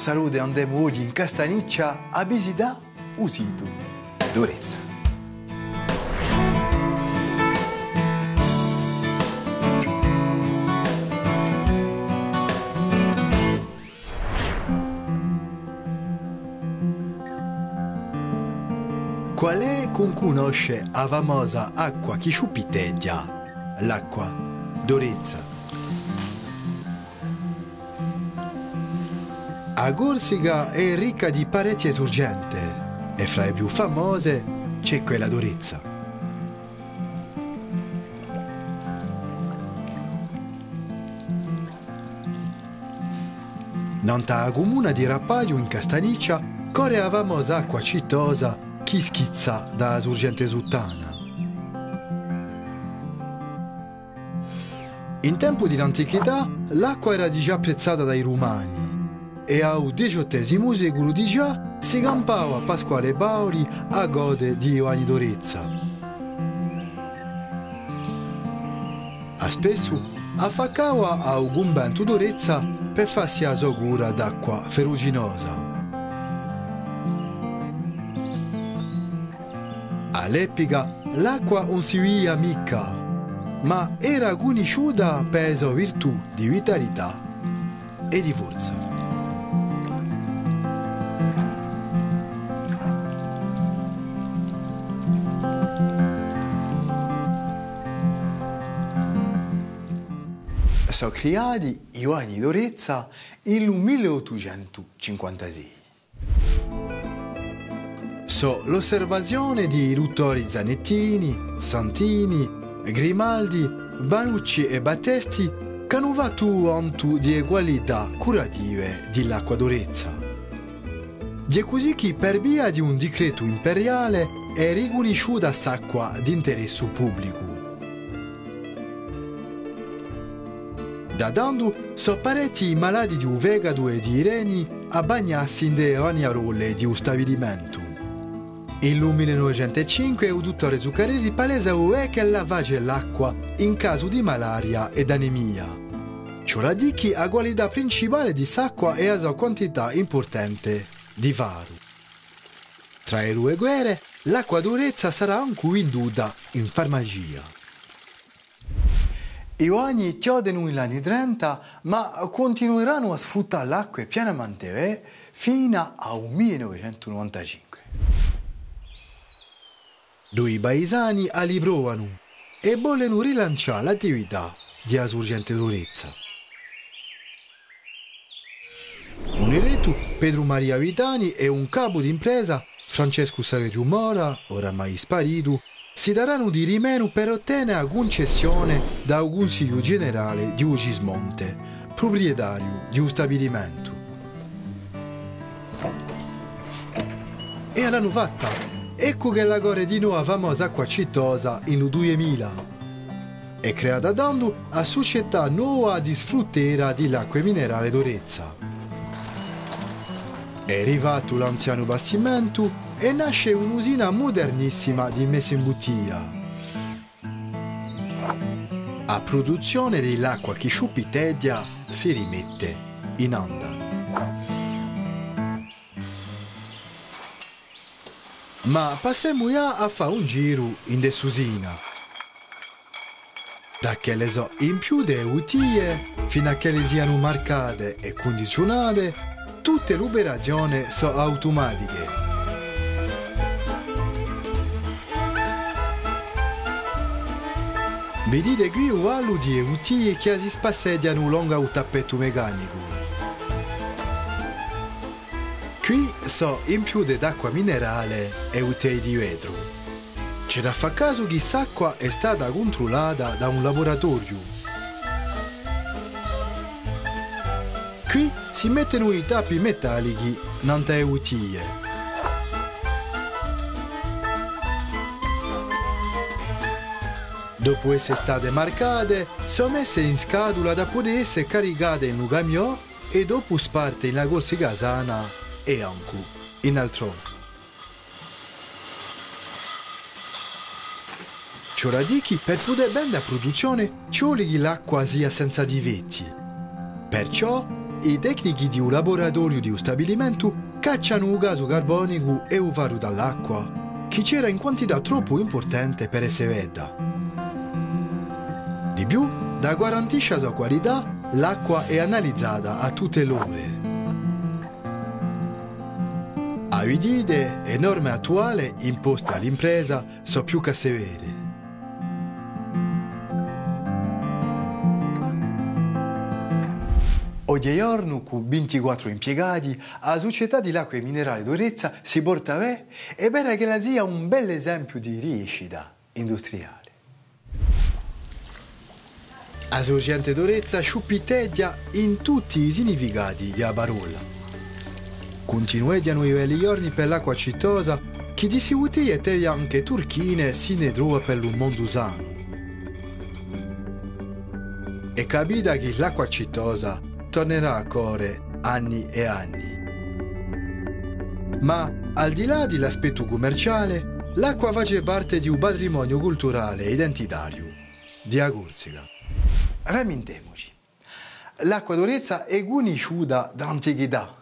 Salute andiamo oggi in Castaniccia a visitare un sito, Durezza. Qual è con conosce la famosa acqua che sciupiteggia? L'acqua Durezza. A Corsica è ricca di pareti esurgenti e fra le più famose c'è quella Durezza. Nanta comuna di Rappaio in Castaniccia corre la famosa acqua citosa chi schizza da sorgente suttana. In tempo dell'antichità l'acqua era già apprezzata dai romani e al XVIII secolo di già si campava Pasquale Bauri a gode di Ioanni Dorezza. A spesso affaccava a un convento Dorezza per farsi la sua d'acqua ferruginosa. All'epica l'acqua non si via mica, ma era conosciuta per la virtù di vitalità e di forza. Sono creati Ioanni Dorezza nel 1856. So l'osservazione di Luttori Zanettini, Santini, Grimaldi, Banucci e Battesti che hanno fatto conto di qualità curative dell'acqua Dorezza. È così che per via di un decreto imperiale è riconosciuta s'acqua di interesse pubblico. Da dando sono parecchi malati di fegato e di reni a bagnarsi in delle bagnarolle di un stabilimento. In 1905 il dottore Zuccarelli palesa UE che lavage l'acqua in caso di malaria ed anemia. Ciò la qualità principale di s'acqua e a sua quantità importante di varu. Tra le due guerre, l'acqua durezza sarà anche venduta in farmacia. I ogni chiodono negli anni 30, ma continueranno a sfruttare l'acqua pienamente fino al 1995. Due paesani ali provano e vogliono rilanciare l'attività di Asurgente Durezza. Un eletto, Pedro Maria Vitani, e un capo d'impresa, Francesco Saverio Mora, oramai sparito, si daranno di rimeno per ottenere la concessione dal Consiglio Generale di Ugismonte, proprietario di un stabilimento. E l'hanno fatta. Ecco che la gore di nuova famosa acqua cittosa in 2000. È creata dando a società nuova di sfruttera dell'acqua minerale d'Orezza. È arrivato l'anziano bastimento e nasce un'usina modernissima di messa in bottiglia. A produzione dell'acqua che sciupitedia si rimette in onda. Ma passiamo ora a fare un giro in desusina. Da che le so in più de bottiglie fino a che le siano marcate e condizionate, tutte le operazioni sono automatiche. Vedete qui un allo di bottiglie che si spasseggiano lungo un tappetto meccanico. Qui so in più d'acqua minerale e bottiglie di vetro. C'è da fare caso che quest'acqua è stata controllata da un laboratorio. Qui si mettono i tappi metallici nelle bottiglie. Dopo essere state marcate, sono messe in scatola da poter essere caricate in un camion e dopo sparte in Corsi Casana e anche in altro. Ciò la dichi per poter bene la produzione ci vuole che l'acqua sia senza difetti. Perciò i tecnici di un laboratorio di un stabilimento cacciano un gas carbonico e un varo dall'acqua che c'era in quantità troppo importante per essere vedda. Di più, da garantisce la qualità, l'acqua è analizzata a tutte le ore. A vedere, le norme attuali imposte all'impresa sono più che severe. Oggigiorno, con 24 impiegati, la società di l'acqua e minerali d'Orezza si porta via e bene che la sia un bel esempio di riuscita industriale. La sorgente d'Orezza sciuppiteggia in tutti i significati della parola. Continuediano i veli giorni per l'acqua cittosa che di siuti e tevi anche turchine si ne trova per il mondo usano. E capita che l'acqua cittosa tornerà a core anni e anni. Ma al di là dell'aspetto commerciale, l'acqua face parte di un patrimonio culturale e identitario di Agurzica. Ramintemoci. L'acqua d'Orezza è conosciuta dall'antichità.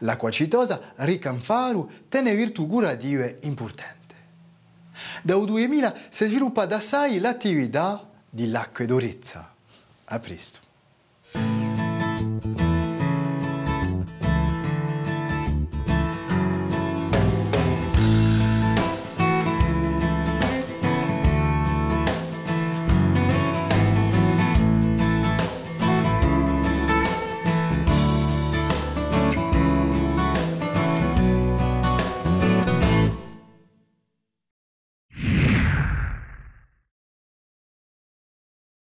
L'acqua citosa, ricca in faru, tiene virtù curative importanti. Dal 2000 si è sviluppata assai l'attività dell'acqua d'Orezza. A presto.